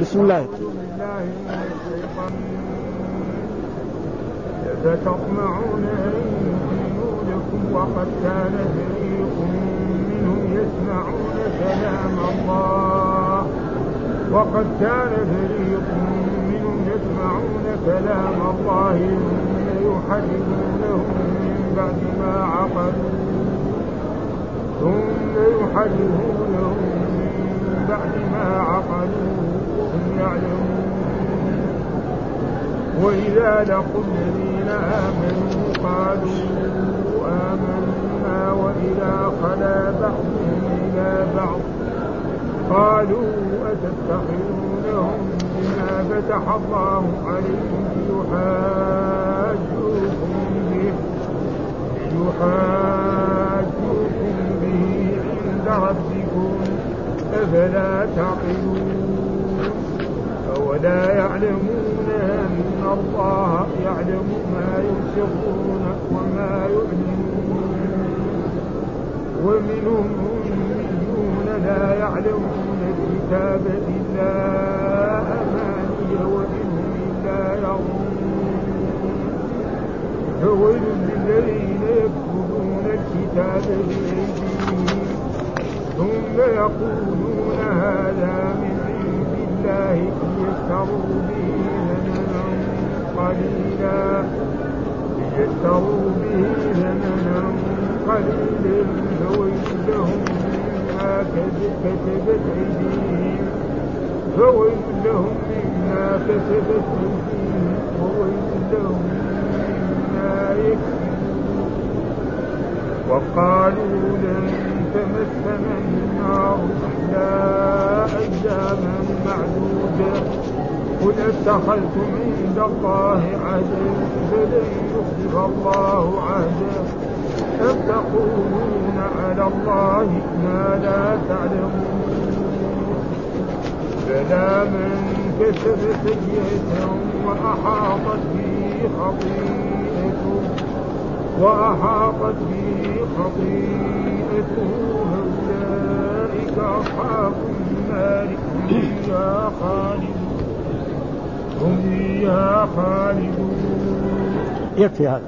بسم الله. فتطمعون أن يؤمنوا وقد كان فريق منهم يسمعون كلام الله. وقد كان فريق منهم يسمعون كلام الله ثم يحرمونه من بعد ما عقلوا ثم يحرمونه من بعد ما عقلوا وهم يعلمون. وإذا لقوا الذين آمنوا قالوا آمنا وإذا خلا بعضهم إلى بعض. قالوا أتتخذونهم بما فتح الله عليهم ليحاجوكم به. ليحاجوكم به عند ربكم. أفلا تعقلون؟ أولا يعلمون أن الله يعلم ما يسرون وما يعلنون. ومنهم أميون لا يعلمون الكتاب إلا أماني وإنهم إلا يظنون فويل للذين يكتبون الكتاب بأيديهم. ثم يقولون هذا من الله ليشتروا به ثمنا قليلا. ليشتروا به ثمنا قليلا فويل لهم مما كتبت أيديهم فويل لهم مما كتبت أيديهم وويل لهم مما يكسبون وقالوا لن تمسنا النار إلا أياما معدودة قل اتخذتم عند الله عهدا فلن يخلف الله عهدا أم تقولون على الله ما لا تعلمون؟ بلى من كسب سيئة وأحاطت به خطيئته وأحاطت به خطيئته. أولئك أصحاب النار هم فيها خالدون هم فيها خالدون. يكفي هذا.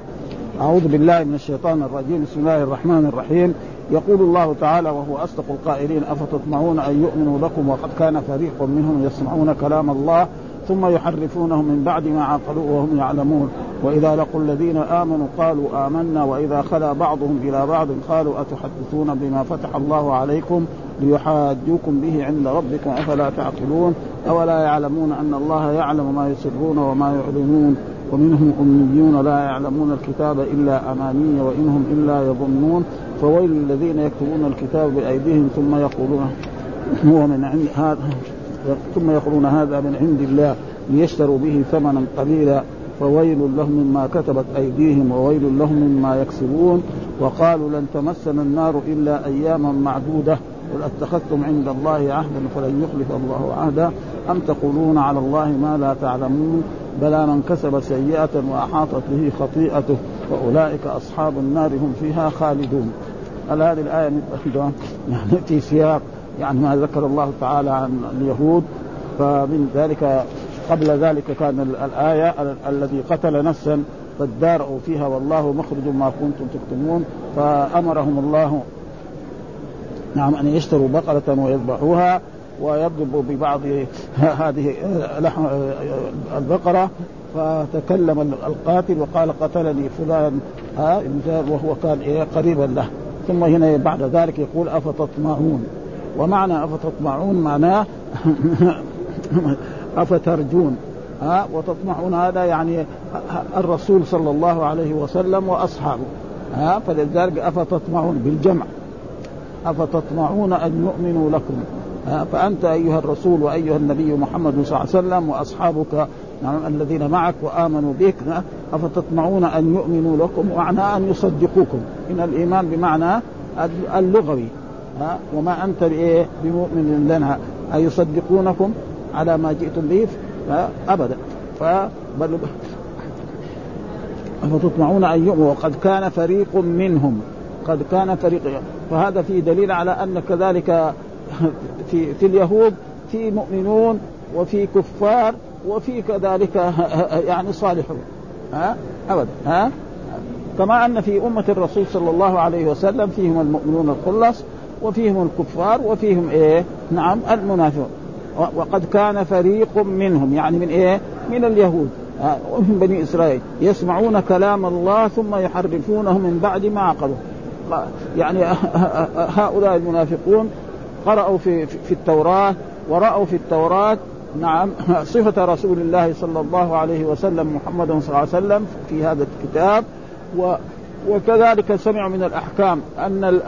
أعوذ بالله من الشيطان الرجيم. بسم الله الرحمن الرحيم. يقول الله تعالى وهو أصدق القائلين أفتطمعون أن يؤمنوا لكم وقد كان فريق منهم يسمعون كلام الله ثم يحرفونه من بعد ما عقلوه وهم يعلمون. وإذا لقوا الذين آمنوا قالوا آمنا. وإذا خلا بعضهم إلى بعض قالوا أتحدثون بما فتح الله عليكم؟ ليحاجوكم به عند ربكم أفلا تعقلون؟ أولا يعلمون أن الله يعلم ما يسرون وما يعلنون ومنهم أميون لا يعلمون الكتاب إلا أماني وإنهم إلا يظنون. فويل الذين يكتبون الكتاب بأيديهم ثم يقولون هو من عند هذا ثم يقولون هذا من عند الله ليشتروا به ثمنا قليلا. فويل لهم مما كتبت أيديهم وويل لهم مما يكسبون. وقالوا لن تمسنا النار إلا أياما معدودة. قل أتخذتم عند الله عهدا فلن يخلف الله عهدا أم تقولون على الله ما لا تعلمون بلى من كسب سيئة وأحاطت به خطيئته وأولئك أصحاب النار هم فيها خالدون. هل هذه الآية يعني في سياق يعني ما ذكر الله تعالى عن اليهود؟ فمن ذلك قبل ذلك كان الآية الذي قتل نفسا فادارأوا فيها والله مخرج ما كنتم تكتمون فأمرهم الله نعم أن يشتروا بقرة ويذبحوها ويضربوا ببعض هذه لحم البقرة. فتكلم القاتل وقال قتلني فلان وهو كان قريبا له. ثم هنا بعد ذلك يقول أفتطمعون؟ ومعنى أفتطمعون معناه أفترجون. ها وتطمعون هذا يعني الرسول صلى الله عليه وسلم وأصحابه. ها فلذلك أفتطمعون بالجمع. أفتطمعون أن يؤمنوا لكم؟ ها فأنت أيها الرسول وأيها النبي محمد صلى الله عليه وسلم وأصحابك نعم الذين معك وآمنوا بك أفتطمعون أن يؤمنوا لكم معنى أن يصدقوكم. إن الإيمان بمعنى اللغوي ها وما بإيه؟ بمؤمن لنا. أيصدقونكم على ما جئتم به؟ أبدا. فبل فتطمعون أن يؤمنوا. وقد كان فريق منهم. قد كان فريق. فهذا فيه دليل على أن كذلك في في اليهود في مؤمنون وفي كفار وفي كذلك يعني صالحون. ها؟ أبدا. ها؟ كما أن في أمة الرسول صلى الله عليه وسلم فيهم المؤمنون الخلص وفيهم الكفار وفيهم إيه؟ نعم المنافقون. وقد كان فريق منهم يعني من إيه؟ من اليهود. ومن بني إسرائيل. يسمعون كلام الله ثم يحرفونه من بعد ما عقلوا يعني هؤلاء المنافقون قرأوا في في التوراة ورأوا في التوراة نعم صفة رسول الله صلى الله عليه وسلم محمد صلى الله عليه وسلم في هذا الكتاب. و وكذلك سمعوا من الأحكام أن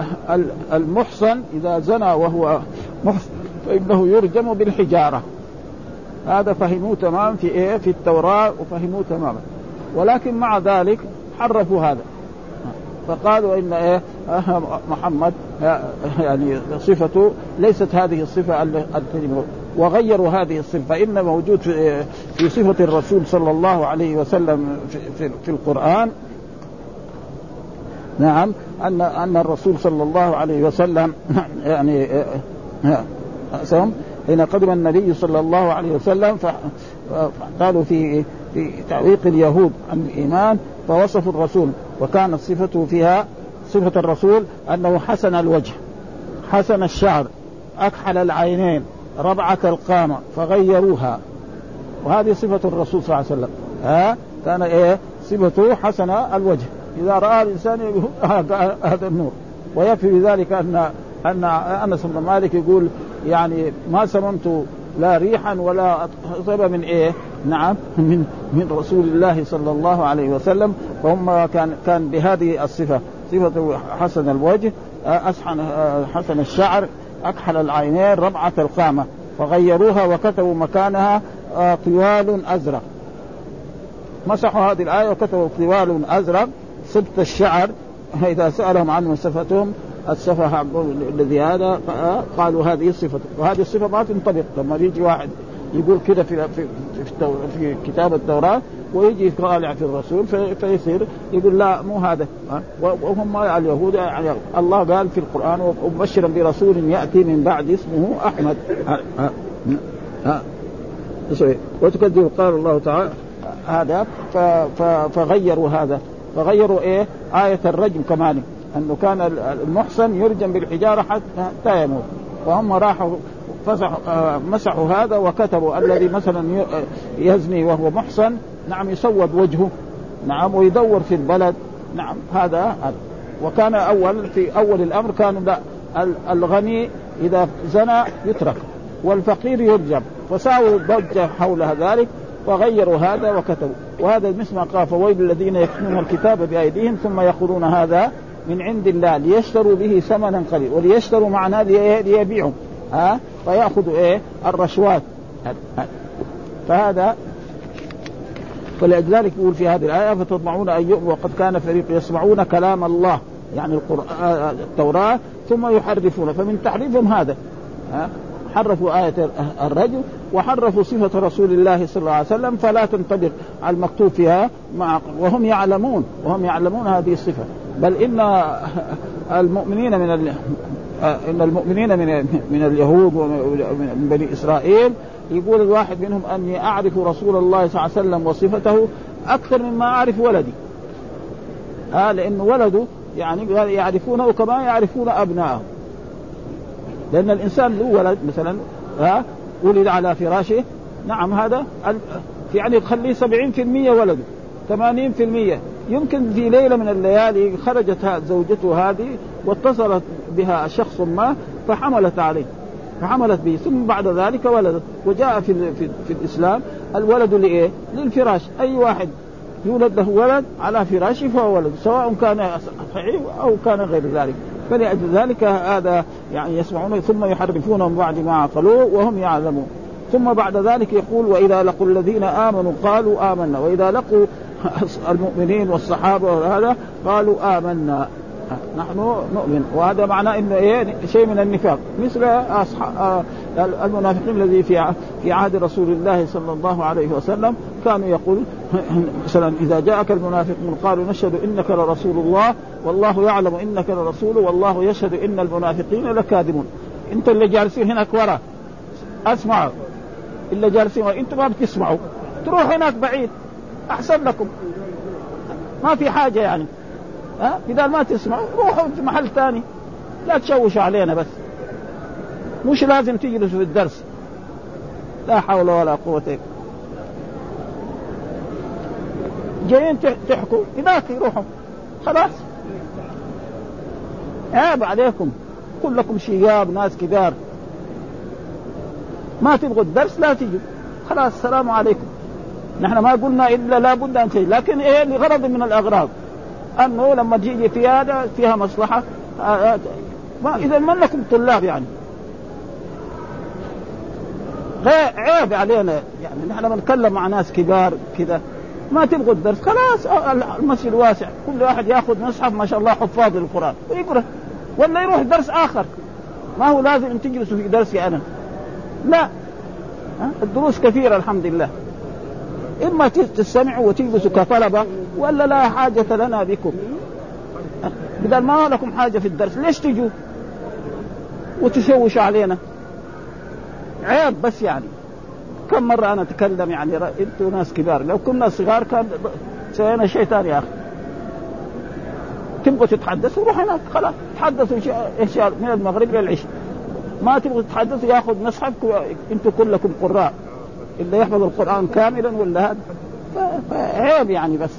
المحصن إذا زنى وهو محصن فإنه يرجم بالحجارة. هذا فهموه تمام في إيه؟ في التوراة وفهموه تماما. ولكن مع ذلك حرفوا هذا. فقالوا إن إيه محمد يعني صفته ليست هذه الصفة الكلمة وغيروا هذه الصفة فان موجود في, في صفة الرسول صلى الله عليه وسلم في, في, القرآن. نعم أن أن الرسول صلى الله عليه وسلم يعني سم حين قدم النبي صلى الله عليه وسلم فقالوا في في تعويق اليهود عن الإيمان فوصفوا الرسول. وكانت صفته فيها صفة الرسول أنه حسن الوجه حسن الشعر أكحل العينين ربعة القامة فغيروها. وهذه صفة الرسول صلى الله عليه وسلم. ها؟ كان إيه؟ صفته حسن الوجه. إذا رأى الإنسان هذا النور. ويكفي بذلك أن أن أنس بن مالك يقول يعني ما سممت لا ريحا ولا طيب من إيه؟ نعم من من رسول الله صلى الله عليه وسلم فهم كان كان بهذه الصفة صفة حسن الوجه أسحن حسن الشعر أكحل العينين ربعة القامة فغيروها وكتبوا مكانها طوال أزرق. مسحوا هذه الآية وكتبوا طوال أزرق سبط الشعر إذا سألهم عن صفتهم السفه الذي هذا قالوا هذه الصفه وهذه الصفة ما تنطبق لما يجي واحد يقول كذا في في في, في كتاب التوراة ويجي يطالع في الرسول في فيصير يقول لا مو هذا. وهم اليهود يعني الله قال في القرآن ومبشرا برسول يأتي من بعد اسمه أحمد. وتكذب قال الله تعالى هذا فغيروا هذا. فغيروا إيه؟ آية الرجم كمان أنه كان المحسن يرجم بالحجارة حتى يموت. وهم راحوا مسحوا هذا وكتبوا الذي مثلا يزني وهو محسن نعم يسود وجهه. نعم ويدور في البلد. نعم هذا وكان أول في أول الأمر كان لا الغني إذا زنى يترك والفقير يرجم. فساووا ضجه حول ذلك وغيروا هذا وكتبوا. وهذا مثل ما قال فويل الذين يكتمون الكتاب بأيديهم ثم يقولون هذا من عند الله ليشتروا به ثمنا قليلا وليشتروا معنا ليبيعوا. ها؟ فياخذوا إيه؟ الرشوات. فهذا فلذلك يقول في هذه الآية فتطمعون أن يؤمنوا وقد كان فريق يسمعون كلام الله يعني القرآن التوراة ثم يحرفون. فمن تحريفهم هذا. حرفوا آية الرجل وحرفوا صفة رسول الله صلى الله عليه وسلم فلا تنطبق المكتوب فيها مع وهم يعلمون وهم يعلمون هذه الصفة. بل إن المؤمنين من إن المؤمنين من من اليهود ومن بني إسرائيل يقول الواحد منهم أني أعرف رسول الله صلى الله عليه وسلم وصفته أكثر مما أعرف ولدي. آه لأنه ولده يعني يعرفونه كما يعرفون ابنائه. لأن الإنسان له ولد مثلا ها ولد على فراشه نعم هذا يعني تخليه 70% ولده 80% يمكن في ليلة من الليالي خرجت زوجته هذه واتصلت بها شخص ما فحملت عليه. فحملت به. ثم بعد ذلك ولدت. وجاء في في, في الإسلام الولد لإيه؟ للفراش. أي واحد يولد له ولد على فراشه فهو ولد سواء كان صحيح أو كان غير ذلك. فلأجل ذلك هذا يعني يسمعون ثم يحرفونه من بعد ما عقلوه وهم يعلمون. ثم بعد ذلك يقول وإذا لقوا الذين آمنوا قالوا آمنا. وإذا لقوا المؤمنين والصحابة وهذا قالوا آمنا. نحن نؤمن. وهذا معناه إنه إيه؟ شيء من النفاق. مثل أصحاب المنافقين الذي في في عهد رسول الله صلى الله عليه وسلم كانوا يقول مثلا إذا جاءك المنافقون قالوا نشهد إنك لرسول الله والله يعلم إنك لرسول والله يشهد إن المنافقين لكاذبون. أنت اللي جالسين هناك ورا أسمعوا. الا جالسين وأنتم ما بتسمعوا. تروح هناك بعيد. أحسن لكم. ما في حاجة يعني. ها؟ بدل ما تسمعوا روحوا في محل ثاني. لا تشوشوا علينا بس. مش لازم تجلسوا في الدرس. لا حول ولا قوة إلا جايين تحكوا. هناك يروحوا. خلاص؟ عيب عليكم. كلكم شياب ناس كبار. ما تبغوا الدرس لا تجوا. خلاص السلام عليكم. نحن ما قلنا إلا لابد أن شيء لكن إيه؟ لغرض من الأغراض. أنه لما تيجي في هذا فيها مصلحة. آه، آه، ما إذا ما انكم طلاب يعني. عيب علينا. يعني نحن بنتكلم مع ناس كبار كذا. ما تبغوا الدرس؟ خلاص آه، المسجد واسع. كل واحد ياخذ مصحف ما شاء الله حفاظ للقرآن. ويقرأ. ولا يروح درس آخر. ما هو لازم ان تجلسوا في درسي أنا. لا. الدروس كثيرة الحمد لله. إما تستمعوا وتجلسوا كطلبة ولا لا حاجة لنا بكم. بدل ما لكم حاجة في الدرس ليش تجوا؟ وتشوشوا علينا. عيب بس يعني. كم مرة أنا أتكلم يعني أنتم ناس كبار. لو كنا صغار كان سوينا شيء ثاني يا أخي. تبغوا تتحدثوا؟ روح هناك خلاص. تحدثوا من المغرب للعشاء ما تبغوا تتحدثوا؟ ياخذ مصحف أنتم كلكم قراء. إلا يحفظ القرآن كاملا ولا هذا؟ فعيب يعني بس.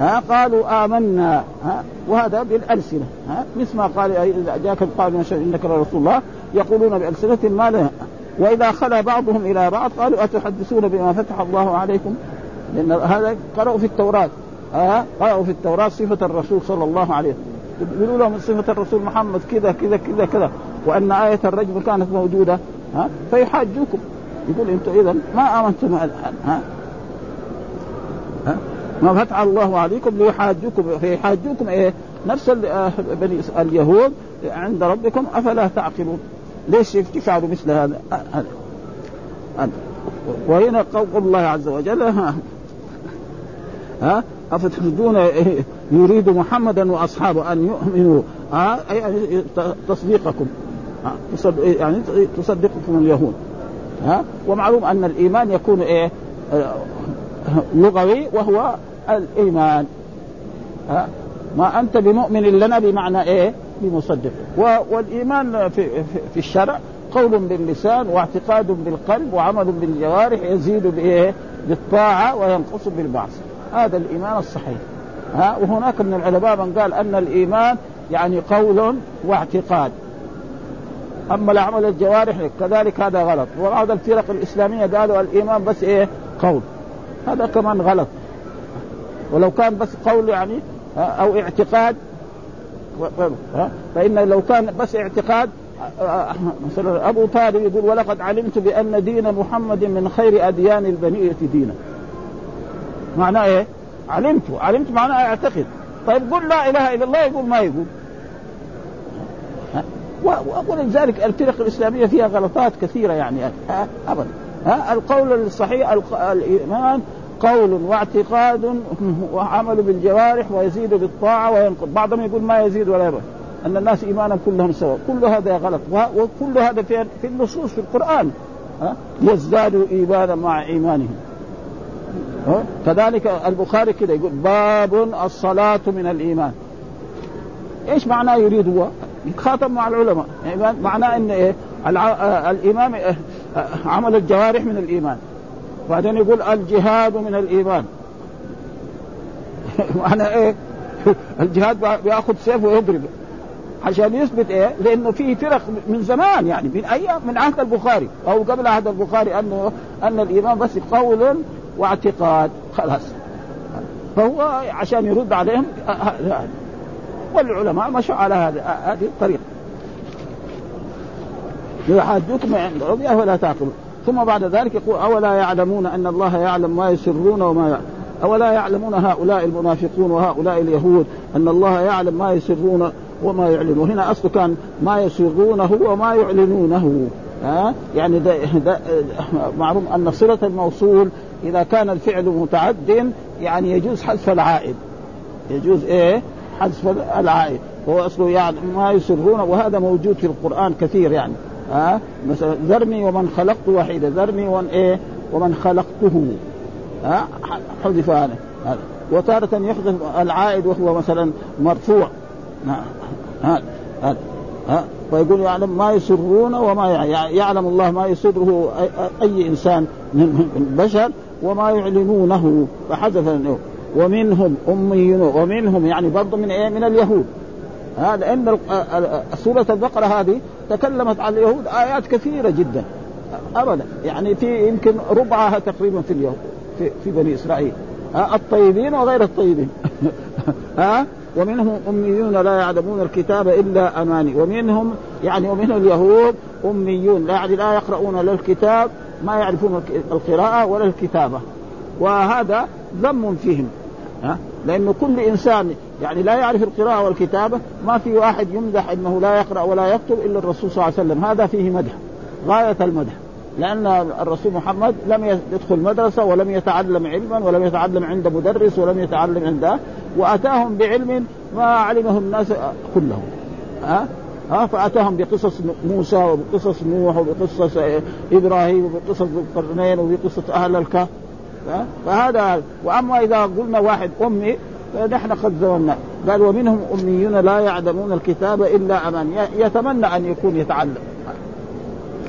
ها قالوا آمنا ها وهذا بالألسنة ها مثل ما قال إذا جاءك قالوا إنك لرسول الله يقولون بألسنة ما لا وإذا خلا بعضهم إلى بعض قالوا أتحدثون بما فتح الله عليكم؟ لأن هذا قرأوا في التوراة ها قرأوا في التوراة صفة الرسول صلى الله عليه وسلم. يقولوا لهم صفة الرسول محمد كذا كذا كذا كذا وأن آية الرجم كانت موجودة ها فيحاجوكم. يقول أنتم إذا ما امنتم ها؟ ها؟ ما فتح الله عليكم ليحاجوكم فيحاجوكم إيه؟ نفس آه، بني اليهود عند ربكم أفلا تعقلون؟ ليش تفعلوا مثل هذا؟ هذا وهنا قول الله عز وجل؟ ها, ها؟ أفتريدون يريد محمدا وأصحابه أن يؤمنوا ها؟ يعني تصديقكم يعني تصدقكم اليهود. ها؟ ومعلوم أن الإيمان يكون إيه؟ آه، لغوي وهو الإيمان. ها؟ ما أنت بمؤمن لنا بمعنى إيه؟ بمصدق. والإيمان في, في الشرع قول باللسان واعتقاد بالقلب وعمل بالجوارح يزيد بايه؟ بالطاعة وينقص بالبعث هذا الإيمان الصحيح. ها؟ وهناك من العلماء من قال أن الإيمان يعني قول واعتقاد. أما العمل الجوارح كذلك هذا غلط. وبعض الفرق الإسلامية قالوا الإيمان بس إيه؟ قول. هذا كمان غلط. ولو كان بس قول يعني أو اعتقاد فإن لو كان بس اعتقاد مثلا أبو طالب يقول ولقد علمت بأن دين محمد من خير أديان البنية دينا. معناه إيه؟ علمت. علمت معناه أعتقد. طيب قل لا إله إلا الله يقول ما يقول. ولذلك الفرق الإسلامية فيها غلطات كثيرة يعني. أبدا. ها القول الصحيح الإيمان قول واعتقاد وعمل بالجوارح ويزيد بالطاعة وينقض. بعضهم يقول ما يزيد ولا ينقض أن الناس ايمانا كلهم سواء. كل هذا غلط. وكل هذا في النصوص في القرآن. ها يزدادوا ايمانا مع إيمانهم. كذلك البخاري كده يقول باب الصلاة من الإيمان. إيش معناه يريد هو؟ يتخاطب مع العلماء يعني معناه إن إيه؟ الإمام إيه؟ عمل الجوارح من الإيمان بعدين يقول الجهاد من الإيمان معنى إيه؟ الجهاد بيأخذ سيف ويضرب عشان يثبت إيه؟ لأنه في فرق من زمان يعني من أيام من عهد البخاري أو قبل عهد البخاري انه أن الايمان بس قول واعتقاد خلاص فهو عشان يرد عليهم والعلماء مشوا على هذا هذه الطريقة. يحاجوكم عند ربي فلا تعقلوا ثم بعد ذلك يقول أولا يعلمون أن الله يعلم ما يسرون وما يعلم أولا يعلمون هؤلاء المنافقون وهؤلاء اليهود أن الله يعلم ما يسرون وما يعلنون. هنا أصله كان ما يسرونه وما يعلنونه. ها؟ يعني ده ده معروف أن صلة الموصول إذا كان الفعل متعد يعني يجوز حذف العائد. يجوز إيه؟ حذف العائد. هو أصله يعني ما يسرون وهذا موجود في القرآن كثير يعني. ها؟ مثلا ذرني ومن خلقت وحيدا ذرني ومن إيه؟ ومن خلقته. ها؟ حذف هذا. وتارة يحذف العائد وهو مثلا مرفوع. هذا. هذا. ها؟ فيقول يعلم ما يسرون وما يعلم الله ما يسره اي إنسان من البشر وما يعلنونه. فحذف ومنهم أميون ومنهم يعني برضه من إيه؟ من اليهود. هذا لأن سورة البقرة هذه تكلمت عن اليهود آيات كثيرة جدا. ابدا. يعني في يمكن ربعها تقريبا في اليهود في, في بني إسرائيل. الطيبين وغير الطيبين. ها ومنهم أميون لا يعلمون الكتاب إلا أماني. ومنهم يعني ومنهم اليهود أميون. لا يعني لا يقرؤون لا الكتاب ما يعرفون القراءة ولا الكتابة. وهذا ذم فيهم. ها؟ لأنه كل إنسان يعني لا يعرف القراءة والكتابة ما في واحد يمدح أنه لا يقرأ ولا يكتب إلا الرسول صلى الله عليه وسلم. هذا فيه مدح غاية المدح. لأن الرسول محمد لم يدخل مدرسة ولم يتعلم علما ولم يتعلم عند مدرس ولم يتعلم عند وأتاهم بعلم ما علمه الناس كلهم. ها؟ ها؟ فأتاهم بقصص موسى وبقصص نوح وبقصص إبراهيم وبقصص القرنين وبقصص أهل الكهف. فهذا وأما إذا قلنا واحد أمي فنحن قد زمنا قال ومنهم أميون لا يعلمون الكتاب إلا أمان يتمنى أن يكون يتعلم.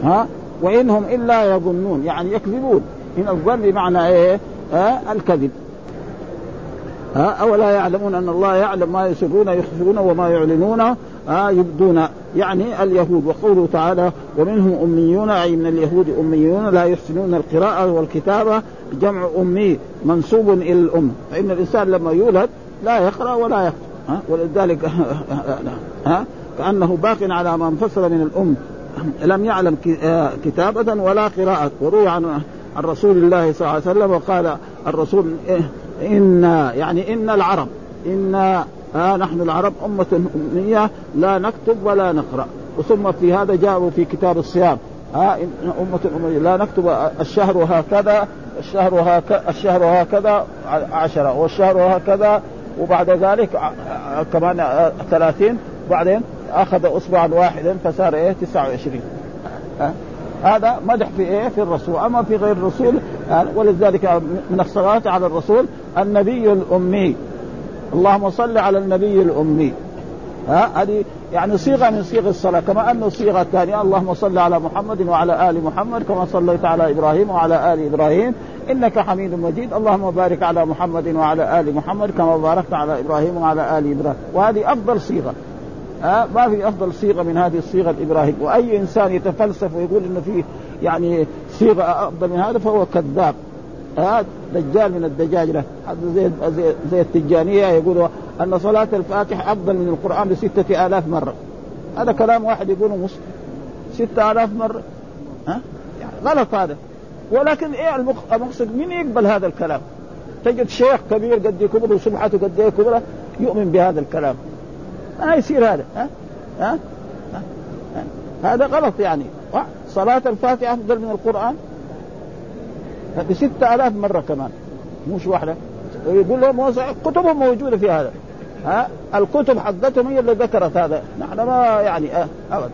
ها؟ وإنهم إلا يظنون يعني يكذبون. إن الظن بمعنى إيه؟ آه الكذب. ها؟ أولا يعلمون أن الله يعلم ما يسرون يخفون وما يعلنون. ها يبدون يعني اليهود وقوله تعالى ومنهم أميون أي من اليهود أميون لا يحسنون القراءة والكتابة جمع أمي منسوب إلى الأم فإن الإنسان لما يولد لا يقرأ ولا يكتب. ها؟ ولذلك ها؟ كأنه باق على ما انفصل من الأم. لم يعلم كتابة ولا قراءة. وروي عن عن رسول الله صلى الله عليه وسلم وقال الرسول إنا يعني إن العرب. إنا آه نحن العرب أمة أمية لا نكتب ولا نقرأ. وثم في هذا جاءوا في كتاب الصيام. ها أمة أمية لا نكتب الشهر هكذا الشهر هكذا الشهر هكذا عشرة والشهر هكذا وبعد ذلك كمان ثلاثين بعدين أخذ أسبوعا واحدا فصار إيه؟ 29 ها؟ هذا مدح في إيه؟ في الرسول، أما في غير الرسول ولذلك من الصلاة على الرسول النبي الأمي. اللهم صل على النبي الأمي. ها هذه يعني صيغة من صيغ الصلاة كما انه صيغة ثانية اللهم صل على محمد وعلى آل محمد كما صليت على إبراهيم وعلى آل إبراهيم إنك حميد مجيد. اللهم بارك على محمد وعلى آل محمد كما باركت على إبراهيم وعلى آل إبراهيم. وهذه أفضل صيغة. ها ما في أفضل صيغة من هذه الصيغة الابراهيم وأي إنسان يتفلسف ويقول إنه في يعني صيغة أفضل من هذا فهو كذاب. ها دجال من الدجاجله زي زي, زي التجانيه يقولوا أن صلاة الفاتح أفضل من القرآن بستة آلاف مرة. هذا كلام واحد يقوله مسلم. ستة آلاف مرة. ها؟ يعني غلط هذا. ولكن إيه المقصد؟ مين يقبل هذا الكلام؟ تجد شيخ كبير قد كبر وسمعته قد إيه يؤمن بهذا الكلام. ما يصير هذا. ها؟ ها, ها؟ هذا غلط يعني. صلاة الفاتحة أفضل من القرآن؟ بستة آلاف مرة كمان. مش واحدة. يقول لهم كتبهم موجودة في هذا. ها؟ الكتب حقتهم هي اللي ذكرت هذا. نحن ما يعني أه أبدا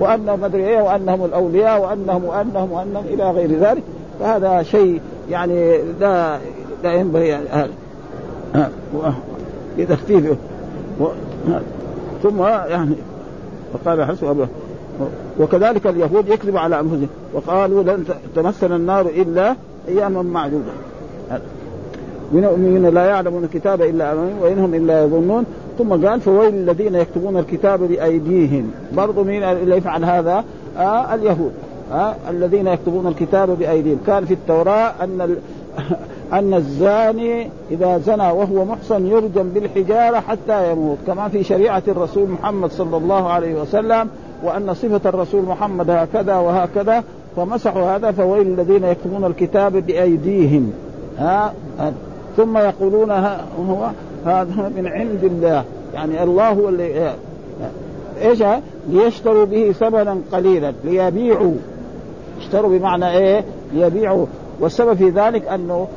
وانهم مدري إيه وأنهم الأولياء وانهم وانهم وأنهم إلى غير ذلك. فهذا شيء يعني لا لا ينبغي هذا. بتخفيفه. ثم يعني وقال حسب وكذلك اليهود يكذب على أنفسهم وقالوا لن تمسنا النار إلا أياما معدودة. من المؤمنين لا يعلمون الكتاب إلا أمامهم وانهم إلا يظنون. ثم قال فويل الذين يكتبون الكتاب بأيديهم. برضو مين اللي يفعل هذا؟ آه اليهود. آه الذين يكتبون الكتاب بأيديهم. كان في التوراة أن. أن الزاني إذا زنى وهو محصن يرجم بالحجارة حتى يموت كما في شريعة الرسول محمد صلى الله عليه وسلم. وأن صفة الرسول محمد هكذا وهكذا فمسحوا هذا فويل الذين يكتبون الكتاب بأيديهم. ها؟ ثم يقولون هو هذا من عند الله. يعني الله هو اللي إيش؟ ليشتروا به ثمنا قليلا ليبيعوا. اشتروا بمعنى إيه؟ ليبيعوا. والسبب في ذلك أنه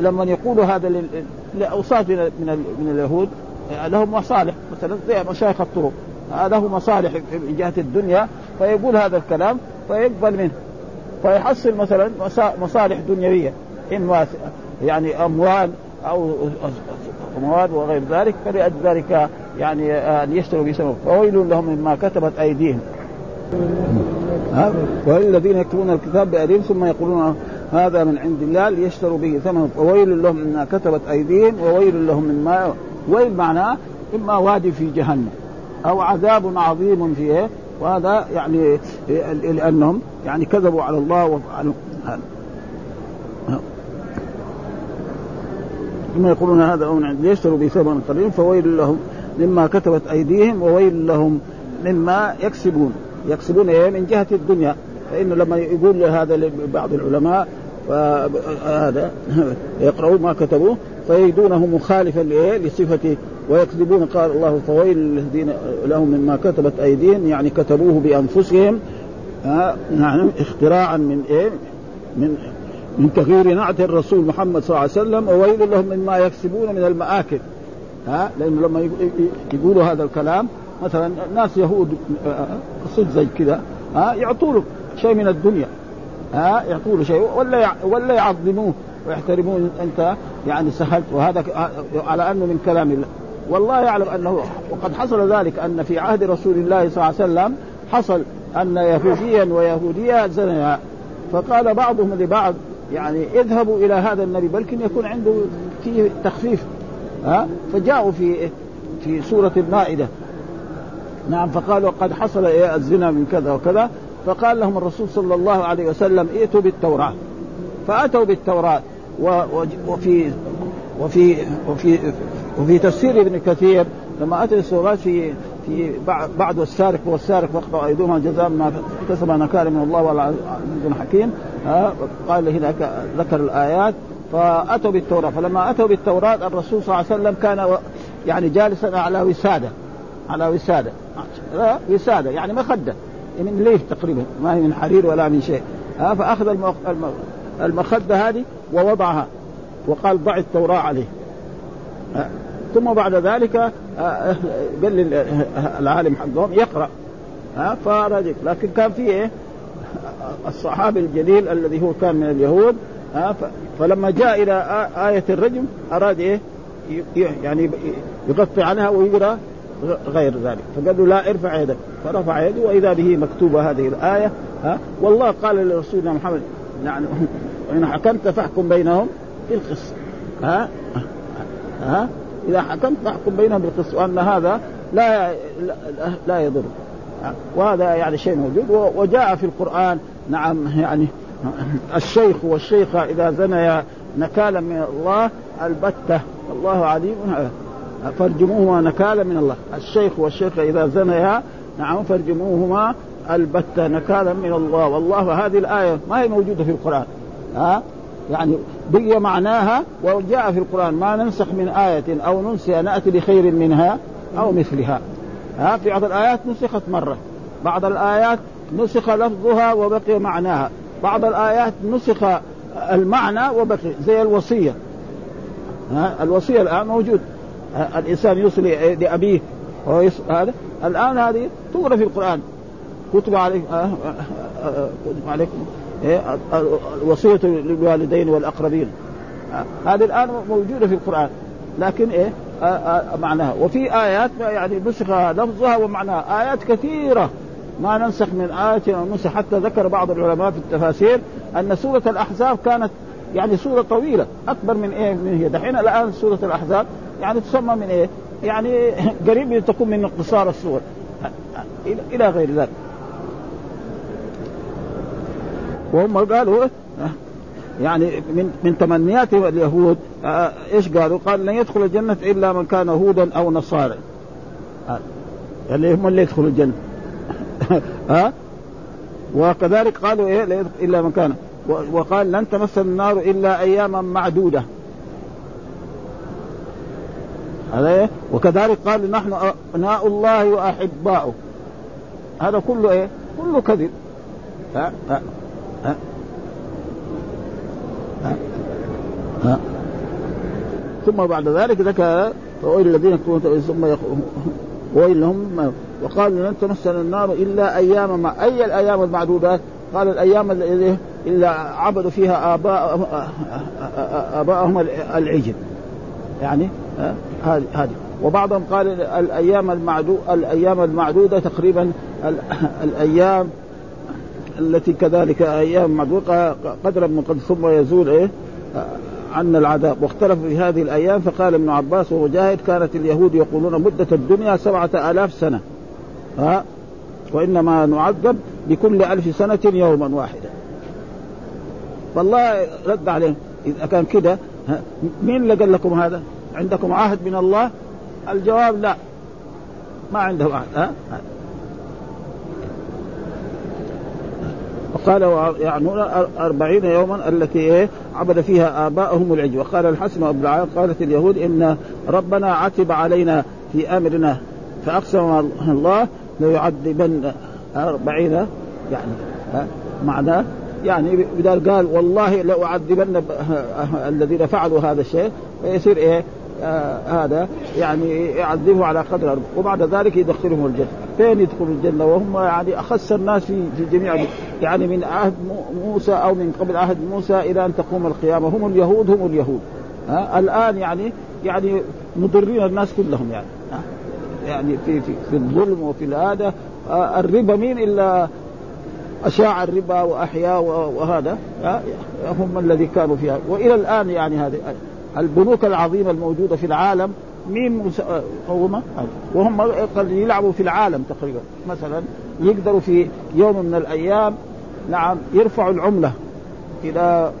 لما يقولوا هذا لأوصاف من من اليهود لهم مصالح. مثلا زي مشايخ الطرق. له مصالح في جهة الدنيا فيقول هذا الكلام فيقبل منه. فيحصل مثلا مصالح دنيوية اما يعني أموال أو أموال وغير ذلك فلأجل ذلك يعني ان يشتروا بثمن فويل لهم مما كتبت أيديهم. والذين يكتبون الكتاب بأيديهم ثم يقولون هذا من عند الله ليشتروا به ثمن وويل لهم مما كتبت أيديهم وويل لهم مما ويل معناه إما وادي في جهنم. أو عذاب عظيم فيه وهذا يعني لأنهم يعني كذبوا على الله وفعلوا ثم يقولون هذا من ليشتروا به ثمن قليل فويل لهم مما كتبت أيديهم وويل لهم مما يكسبون. يكسبون إيه؟ من جهة الدنيا. فإنه لما يقول هذا لبعض العلماء فهذا يقرؤون ما كتبوه فيجدونه مخالفا لصفته ويكذبون قال الله فويل الذين لهم مما كتبت أيديهم يعني كتبوه بأنفسهم آه يعني اختراعا من إيه؟ من من تغيير نعت الرسول محمد صلى الله عليه وسلم وويل لهم مما يكسبون من المآكل ها آه لأنه لما يقولوا هذا الكلام مثلا ناس يهود صد زي كذا ها يعطوا له شيء من الدنيا ها يعطوا له شيء ولا ولا يعظموه ويحترمون أنت يعني سهلت وهذا على أنه من كلام الله والله يعلم أنه وقد حصل ذلك أن في عهد رسول الله صلى الله عليه وسلم حصل أن يهوديا ويهودية زنيا. فقال بعضهم لبعض يعني اذهبوا إلى هذا النبي بلكن يكون عنده فيه تخفيف. ها؟ فجاءوا في في سورة المائدة. نعم فقالوا قد حصل إيه؟ الزنا من كذا وكذا. فقال لهم الرسول صلى الله عليه وسلم ائتوا بالتوراة. فأتوا بالتوراة. وفي وفي وفي وفي تفسير ابن كثير لما أتى السورات في في بعد السارق والسارق فاقطعوا ايديهما جزاء ما كسب نكال من الله والعزيز حكيم قال هناك ذكر الآيات فأتوا بالتوراة. فلما أتوا بالتوراة الرسول صلى الله عليه وسلم كان يعني جالسا على وسادة على وسادة. وسادة يعني مخدة. من ليف تقريبا ما هي من حرير ولا من شيء. فأخذ المخدة هذه ووضعها وقال ضع التوراة عليه. ثم بعد ذلك قال العالم حقهم يقرأ. ها فرجع لكن كان في إيه؟ الصحابي الجليل الذي هو كان من اليهود فلما جاء إلى آية الرجم أراد إيه؟ يعني يغطي عنها ويقرأ غير ذلك. فقال له لا ارفع يدك. فرفع يده وإذا به مكتوبة هذه الآية ها والله قال لرسولنا محمد يعني وان حكمت فاحكم بينهم بالقسط ها ها؟ إذا حكمت فاحكم بينهم بالقسط وأن هذا لا لا, لا يضر. وهذا يعني شيء موجود. وجاء في القرآن نعم يعني الشيخ والشيخة إذا زنيا نكالا من الله البتة الله عليم. فارجموهما نكالا من الله. الشيخ والشيخة إذا زنيا نعم فارجموهما البتة نكالا من الله. والله هذه الآية ما هي موجودة في القرآن. ها؟ يعني بقي معناها وجاء في القرآن ما ننسخ من آية أو ننسي نأتي بخير منها أو مثلها. ها في بعض الآيات نسخت مرة. بعض الآيات نسخ لفظها وبقي معناها. بعض الآيات نسخ المعنى وبقي زي الوصية. ها الوصية الآن موجود. الإنسان يوصي لأبيه هذا. الآن هذه تقرا في القرآن. كتب عليكم آه آه آه كتب عليكم. الوصية للوالدين والأقربين. هذه الآن موجودة في القرآن لكن إيه؟ معناها. وفي آيات يعني نسخ لفظها ومعناها. آيات كثيرة. ما ننسخ من آية أو نسخ حتى ذكر بعض العلماء في التفاسير أن سورة الأحزاب كانت يعني سورة طويلة. أكبر من إيه؟ من هي. دحين الآن سورة الأحزاب يعني تسمى من إيه؟ يعني قريب تكون من اقتصار الصور إلى غير ذلك. وهم قالوا يعني من من تمنيات اليهود آه إيش قالوا؟ قال لن يدخل الجنة إلا من كان هودا أو نصارى. يعني هم اللي يدخلوا الجنة. ها وكذلك قالوا إيه؟ إلا من كان. وقال لن تمس النار إلا أياما معدودة. إيه؟ وكذلك قال نحن أبناء الله وأحباؤه. هذا كله إيه؟ كله كذب. ها ها ها ها. ثم بعد ذلك ذكر وإلى الذين ثم ويل لهم وقالوا لن تمسنا النار إلا اياما ما أي الأيام المعدودات؟ قال الأيام اللي إلا عبدوا فيها اباء آباءهم العجل يعني هذه هذه وبعضهم قال الأيام المعدو الأيام المعدودة تقريبا الأيام التي كذلك أيام معدوده قدرا من قد ثم يزول إيه؟ عنا العذاب. واختلفوا في هذه الأيام فقال ابن عباس ومجاهد كانت اليهود يقولون مدة الدنيا سبعة آلاف سنة. ها؟ وإنما نعذب بكل ألف سنة يوما واحدا. فالله رد عليهم. إذا كان كده مين اللي قال لكم هذا؟ عندكم عهد من الله؟ الجواب لا. ما عنده عهد ها؟ وقال يعنون أربعين يوما التي إيه عبد فيها آباءهم العجل وقال الحسن أبو العال قالت اليهود إن ربنا عتب علينا في أمرنا فأقسم الله ليعذبن أربعين يعني معناه يعني بدل قال والله لأعذبن الذين فعلوا هذا الشيء فيصير إيه آه هذا يعني يعذبه على قدر وبعد ذلك يدخلهم الجنة، فين يدخلوا الجنة وهم يعني أخس الناس في في جميع يعني من عهد موسى أو من قبل عهد موسى إلى أن تقوم القيامة. هم اليهود هم اليهود. ها؟ الآن يعني يعني مضرين الناس كلهم يعني. ها؟ يعني في في, في الظلم وفي هذا آه الربا مين إلا أشاع الربا واحيا وهذا؟ هم الذي كانوا فيها. وإلى الآن يعني هذه البنوك العظيمة الموجودة في العالم مين مقومه؟ وهم قد يلعبوا في العالم تقريبا. مثلا يقدروا في يوم من الأيام نعم يرفعوا العملة إلى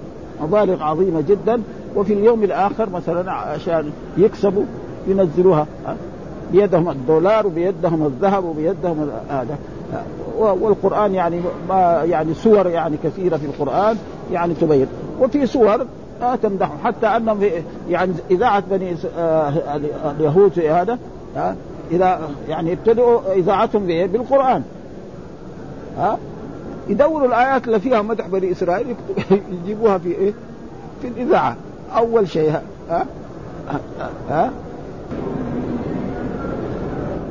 مبالغ عظيمة جدا وفي اليوم الآخر مثلا عشان يكسبوا ينزلوها. بيدهم الدولار وبيدهم الذهب وبيدهم هذا. والقرآن يعني ما يعني سور يعني كثيرة في القرآن يعني تبين. وفي سور آه تمدحهم حتى أنهم يعني إذاعة بني آه اليهود في هذا آه إذا يعني ابتدوا إذاعتهم بالقرآن ها يدوروا الآيات اللي فيها مدح بني إسرائيل يجيبوها في إيه؟ في الإذاعة أول شيء ها ها, ها؟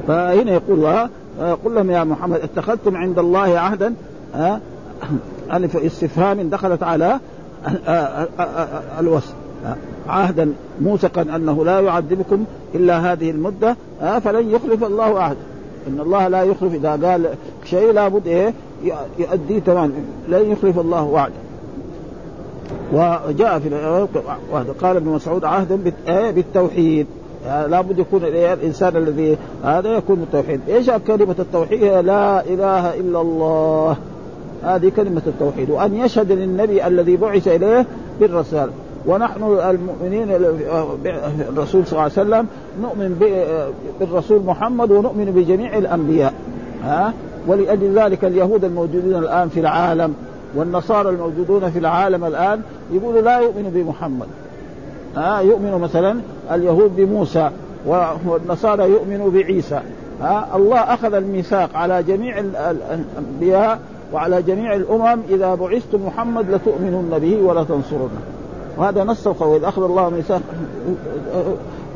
فهنا يقول الله قل لهم يا محمد اتخذتم عند الله عهدا ها ألف استفهام دخلت على الوصف. عهدا موثقا أنه لا يعذبكم إلا هذه المدة فلن يخلف الله عهدا إن الله لا يخلف إذا قال شيء لابد إيه؟ يؤديه تماما. لن يخلف الله وعده وجاء في قال ابن مسعود عهدا بالتوحيد. لابد يكون الإنسان الذي هذا يكون بالتوحيد، إيش كلمة التوحيد؟ لا إله إلا الله. هذه كلمة التوحيد وأن يشهد للنبي الذي بعث إليه بالرسالة ونحن المؤمنين الرسول صلى الله عليه وسلم نؤمن بالرسول محمد ونؤمن بجميع الأنبياء ها؟ ولأجل ذلك اليهود الموجودين الآن في العالم والنصارى الموجودون في العالم الآن يقولوا لا يؤمنوا بمحمد ها؟ يؤمنوا مثلا اليهود بموسى والنصارى يؤمنوا بعيسى ها؟ الله أخذ الميثاق على جميع الأنبياء وعلى جميع الأمم إذا بعثت محمد لتؤمنن به ولا تنصرنه وهذا نص القول. اذا أخذ الله ميثاق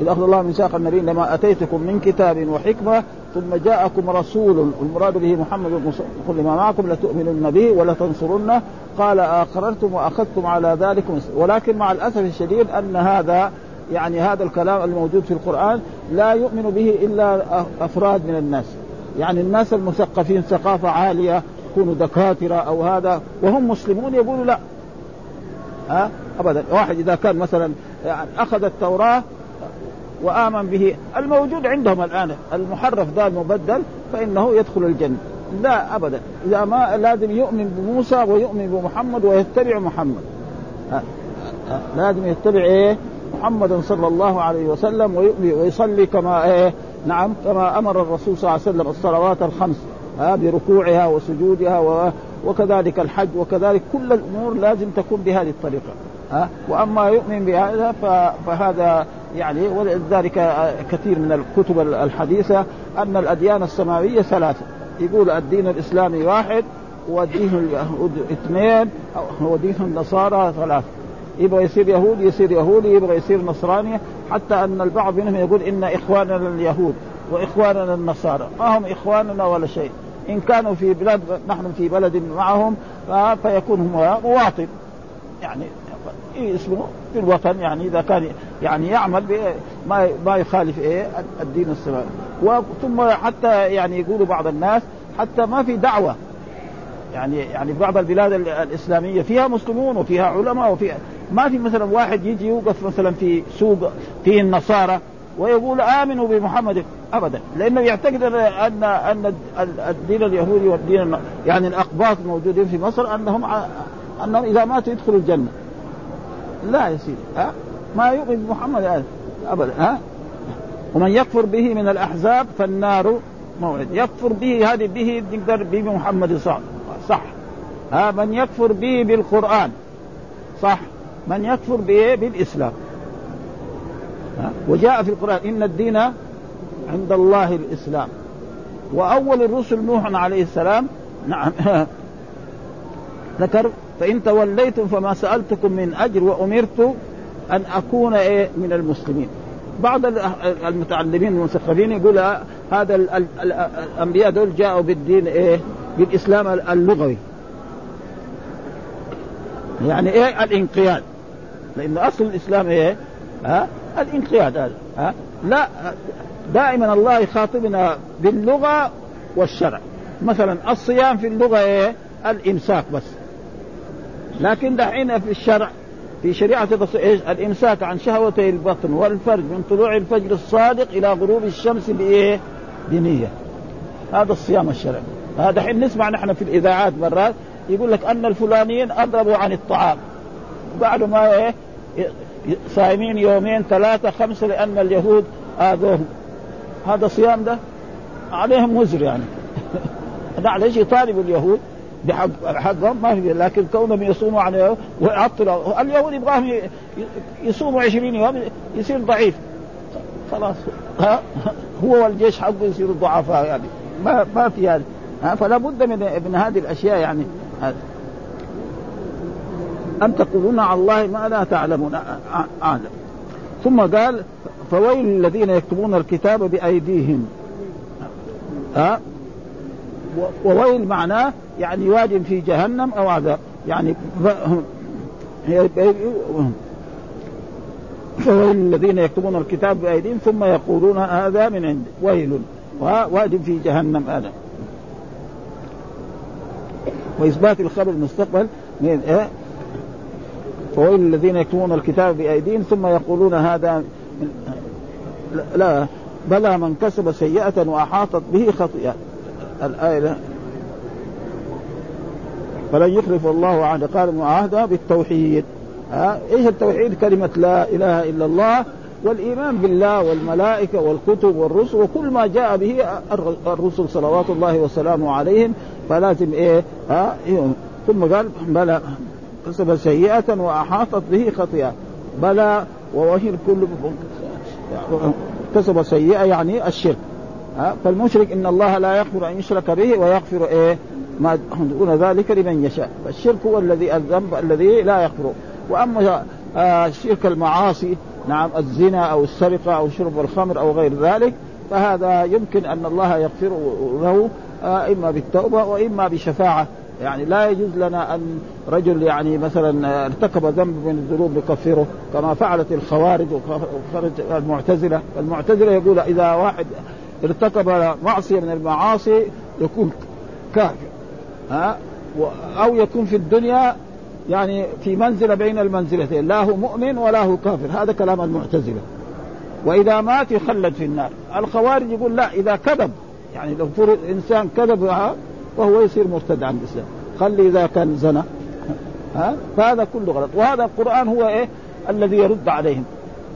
اذا أخذ الله ميثاق النبي لما أتيتكم من كتاب وحكمة ثم جاءكم رسول المراد به محمد كل ما معكم لتؤمنن به ولا تنصرنه قال آقررتم وأخذتم على ذلك ولكن مع الأسف الشديد أن هذا يعني هذا الكلام الموجود في القرآن لا يؤمن به إلا أفراد من الناس. يعني الناس المثقفين ثقافة عالية يكونوا دكاترة أو هذا وهم مسلمون يقولوا لا. ها؟ ابدا. واحد إذا كان مثلا يعني أخذ التوراة وآمن به الموجود عندهم الآن المحرف ذا المبدل فإنه يدخل الجنة. لا ابدا. إذا ما لازم يؤمن بموسى ويؤمن بمحمد ويتبع محمد. لازم يتبع إيه؟ محمدا صلى الله عليه وسلم ويصلي كما إيه؟ نعم كما أمر الرسول صلى الله عليه وسلم الصلوات الخمس. ها بركوعها وسجودها وكذلك الحج وكذلك كل الأمور لازم تكون بهذه الطريقة ها. وأما يؤمن بهذا فهذا يعني ولذلك كثير من الكتب الحديثة أن الأديان السماوية ثلاثة. يقول الدين الإسلامي واحد والدين اليهود اثنين ودين النصارى ثلاثة. يبغى يصير يهودي يصير يهودي يبغى يصير نصراني حتى أن البعض منهم يقول إن إخواننا اليهود وإخواننا النصارى. ما هم إخواننا ولا شيء. إن كانوا في بلاد نحن في بلد معهم فيكون هم مواطن. يعني اسمه؟ في الوطن يعني إذا كان يعني يعمل ما ما يخالف إيه؟ الدين السماوي ثم حتى يعني يقولوا بعض الناس حتى ما في دعوة. يعني يعني بعض البلاد الإسلامية فيها مسلمون وفيها علماء وفيها ما في مثلا واحد يجي يوقف مثلا في سوق فيه النصارى. ويقول امنوا بمحمد ابدا. لأنه يعتقد ان ان الدين اليهودي والدين يعني الأقباط الموجودين في مصر أنهم أنهم إذا ماتوا يدخلوا الجنة. لا يا سيدي ها؟ ما يؤمن بمحمد ابدا ها؟ ومن يكفر به من الأحزاب فالنار موعد. يكفر به هذه به نقدر به محمد صح صح. ها؟ من يكفر به بالقرآن صح. من يكفر به بالإسلام؟ وجاء في القرآن إن الدين عند الله الإسلام. وأول الرسل نوح عليه السلام نعم ذكر فإن توليتم فما سألتكم من أجر وأمرت أن أكون إيه من المسلمين. بعض المتعلمين المثقفين يقول هذا الأنبياء دول جاءوا بالدين إيه بالإسلام اللغوي. يعني إيه الإنقياد. لأن أصل الإسلام إيه ها؟ الانقياد هذا ها؟ لا دائما الله يخاطبنا باللغة والشرع. مثلا الصيام في اللغة إيه؟ الإمساك بس. لكن دحين في الشرع في شريعة إيش؟ الإمساك عن شهوتي البطن والفرج من طلوع الفجر الصادق إلى غروب الشمس بإيه؟ بنية. هذا الصيام الشرعي. هذا حين نسمع نحن في الإذاعات مرات يقول لك أن الفلانيين أضربوا عن الطعام. بعد ما إيه؟ صايمين يومين ثلاثة خمسة لأن اليهود آذوهم. هذا صيام ده عليهم وزر يعني. ليش يطالب اليهود بحق حقهم؟ ما في لكن كونهم يصوموا عن ويعطلوا اليهود يبغاهم يصوموا 20 يوم يصير ضعيف. خلاص. ها؟ هو والجيش حقه يصير ضعفاء يعني. ما ما في هذا يعني. فلا بد من من هذه الأشياء يعني. أم تقولون على الله ما لا تعلمون؟ أعلم ثم قال فويل الذين يكتبون الكتاب بأيديهم. ها؟ وويل معناه يعني واد في جهنم أو عذاب. يعني فويل الذين يكتبون الكتاب بأيديهم ثم يقولون هذا من عند ويل. واد في جهنم هذا. وإثبات الخبر المستقبل من إيه؟ فويل الذين يكتبون الكتاب بأيديهم ثم يقولون هذا لا بلى من كسب سيئة وأحاطت به خطيئة. الآية فلن يخلف الله عهد قال معاهدة بالتوحيد. ها؟ إيش التوحيد؟ كلمة لا إله إلا الله والإيمان بالله والملائكة والكتب والرسل وكل ما جاء به الرسل صلوات الله وسلامه عليهم. فلازم إيه؟ ها؟ إيه؟ ثم قال بلى. كسب سيئة وأحاطت به خطيئة. بلى ووهر كل كسب سيئة يعني الشرك. فالمشرك إن الله لا يغفر أن يشرك به ويغفر إيه؟ ما دون ذلك لمن يشاء. فالشرك هو الذي الذنب الذي لا يغفره وأما آه شرك المعاصي نعم الزنا أو السرقة أو شرب الخمر أو غير ذلك فهذا يمكن أن الله يغفر له آه إما بالتوبة وإما بشفاعة. يعني لا يجوز لنا أن رجل يعني مثلا ارتكب ذنب من الذنوب نكفره كما فعلت الخوارج وخرج المعتزلة، المعتزلة يقول إذا واحد ارتكب معصية من المعاصي يكون كافر ها؟ أو يكون في الدنيا يعني في منزلة بين المنزلتين لا هو مؤمن ولا هو كافر. هذا كلام المعتزلة. وإذا مات يخلد في النار. الخوارج يقول لا إذا كذب يعني لو فرض إنسان كذب وهو يصير مرتد عن الاسلام خلي إذا كان زنى ها؟ فهذا كله غلط. وهذا القرآن هو إيه؟ الذي يرد عليهم.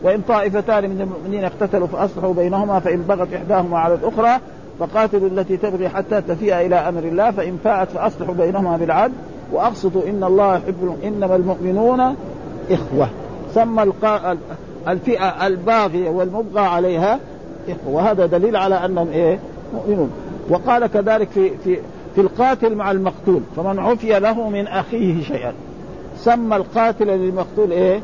وإن طائفتان من المؤمنين اقتتلوا فأصلحوا بينهما فإن بغت إحداهما على الأخرى فقاتلوا التي تبغي حتى تفيء إلى أمر الله فإن فاءت فأصلحوا بينهما بالعدل. وأقسطوا إن الله يحب إنما المؤمنون إخوة. سمى الفئة الباغية والمبغى عليها إخوة. وهذا دليل على أنهم إيه؟ مؤمنون. وقال كذلك في في في القاتل مع المقتول فمن عفي له من أخيه شيئا. سمى القاتل للمقتول إيه؟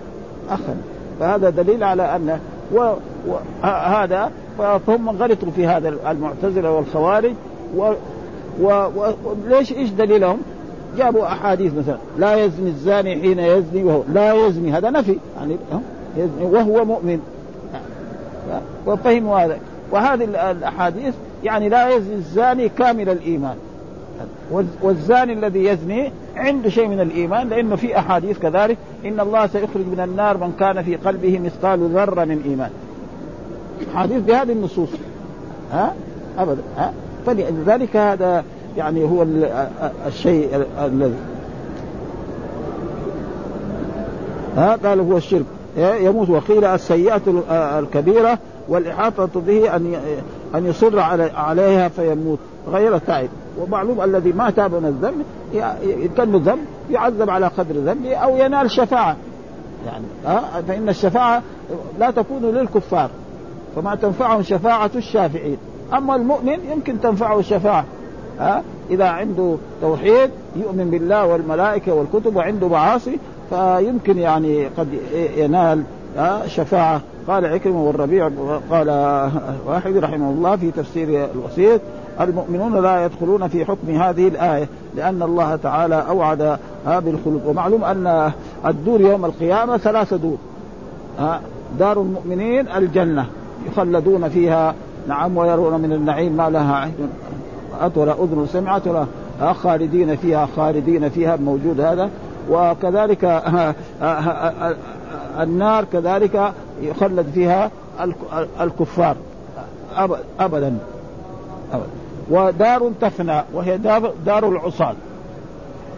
اخا. فهذا دليل على أن وهذا فهم غلطوا في هذا المعتزلة والخوارج و وليش إيش دليلهم؟ جابوا أحاديث مثلا لا يزني الزاني حين يزني وهو لا يزني هذا نفي يعني يزني وهو مؤمن. وفهموا هذا. وهذه الأحاديث يعني لا يزني الزاني كامل الإيمان. والزاني الذي يزني عنده شيء من الإيمان لأنه في أحاديث كذلك إن الله سيخرج من النار من كان في قلبه مثقال ذرة من إيمان. حديث بهذه النصوص. ها؟ أبدا. ها؟ فلذلك هذا يعني هو الشيء الذي ها؟ قال هو الشرك. يموت. وقيل السيئة الكبيرة والإحاطة به أن أن يصر عليها فيموت. غير تائب ومعلوم الذي ما تاب من الذنب إن كان ذنب يعذب على قدر ذنبه أو ينال شفاعة. يعني ها فإن الشفاعة لا تكون للكفار فما تنفعهم شفاعة الشافعين. أما المؤمن يمكن تنفعه الشفاعة ها إذا عنده توحيد يؤمن بالله والملائكة والكتب وعنده معاصي فيمكن يعني قد ينال شفاعة. قال عكرمة والربيع قال واحد رحمه الله في تفسير الوسيط المؤمنون لا يدخلون في حكم هذه الآية لأن الله تعالى أوعد بالخلود ومعلوم أن الدور يوم القيامة ثلاثة دور. دار المؤمنين الجنة يخلدون فيها. نعم ويرون من النعيم ما لها عين. أت ولا أذن سمعت خالدين فيها خالدين فيها موجود هذا. وكذلك النار كذلك يخلد فيها الكفار. أبدا. أبدا. ودار تفنى وهي دار, دار العصاة.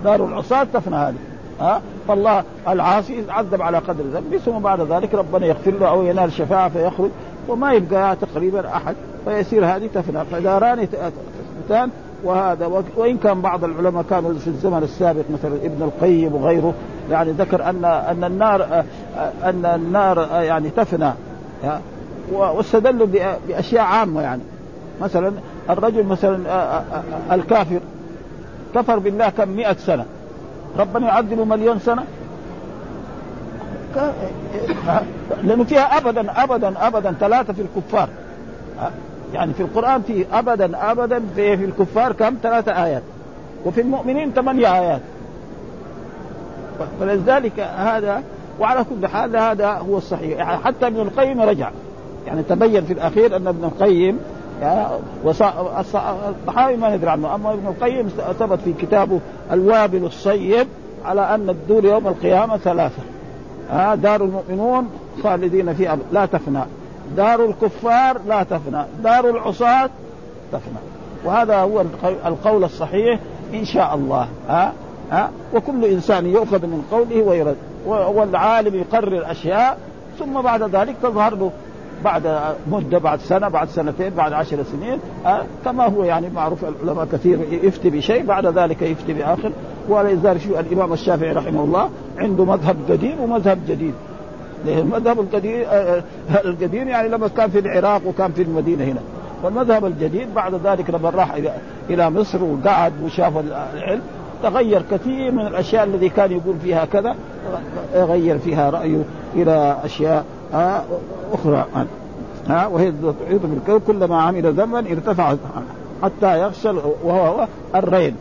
دار العصاة تفنى هذه. ها؟ فالله العاصي يعذب على قدر ذنبه ثم بعد ذلك ربنا يغفر له أو ينال شفاعه فيخرج وما يبقى تقريبا أحد فيصير هذه تفنى. فداران تثبتان وهذا وإن كان بعض العلماء كانوا في الزمن السابق مثلا ابن القيم وغيره يعني ذكر أن أن النار أن النار يعني تفنى. واستدلوا بأشياء عامة يعني. مثلا الرجل مثلا الكافر كفر بالله كم؟ مئة سنة. ربنا يعذبه مليون سنة؟ لأنه فيها أبدا أبدا أبدا ثلاثة في الكفار. يعني في القرآن في أبدا أبدا في, الكفار كم؟ ثلاثة آيات. وفي المؤمنين ثمانية آيات. فلذلك هذا وعلى كل حال هذا هو الصحيح. يعني حتى ابن القيم رجع. يعني تبين في الأخير أن ابن القيم الطحاوي ما ندري عنه. أما ابن القيم ثبت في كتابه الوابل الصيب على أن الدور يوم القيامة ثلاثة. ها؟ دار المؤمنون خالدين فيها. لا تفنى. دار الكفار لا تفنى. دار العصاة تفنى. وهذا هو القول الصحيح إن شاء الله. ها؟ ها؟ وكل إنسان يؤخذ من قوله ويرد. والعالم يقرر أشياء ثم بعد ذلك تظهر له. بعد مدة بعد سنة بعد سنتين بعد عشر سنين آه كما هو يعني معروف العلماء كثير يفتي بشيء بعد ذلك يفتي بآخر. ولذلك شو الإمام الشافعي رحمه الله عنده مذهب قديم ومذهب جديد. المذهب القديم آه القديم يعني لما كان في العراق وكان في المدينة هنا. والمذهب الجديد بعد ذلك لما راح إلى مصر وقعد وشاف العلم تغير كثير من الأشياء الذي كان يقول فيها كذا غير فيها رأيه إلى أشياء أخرى. ها وهي تحيط بالكون كلما عمل ذنبا ارتفع حتى يخشى وهو الرين.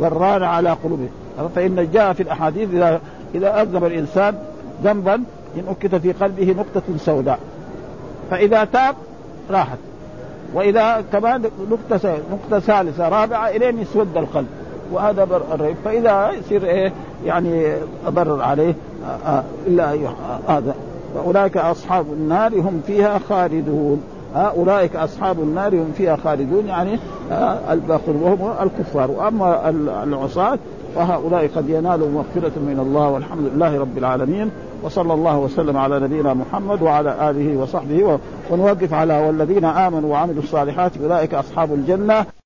بران على قلوبه. فإن جاء في الأحاديث إذا إذا أذنب الإنسان ذنبا إن أكت في قلبه نقطة سوداء. فإذا تاب راحت. وإذا كمان نقطة نقطة ثالثة رابعة إلين يسود القلب. وهذا الريب فإذا يصير إيه يعني ضرر عليه إلا هذا. فأولئك أصحاب النار هم فيها خالدون. أولئك أصحاب النار هم فيها خالدون يعني الباقون وهم الكفار. وأما العصاة فهؤلاء قد ينالوا مغفرة من الله والحمد لله رب العالمين. وصلى الله وسلم على نبينا محمد وعلى آله وصحبه ونوقف على والذين آمنوا وعملوا الصالحات أولئك أصحاب الجنة.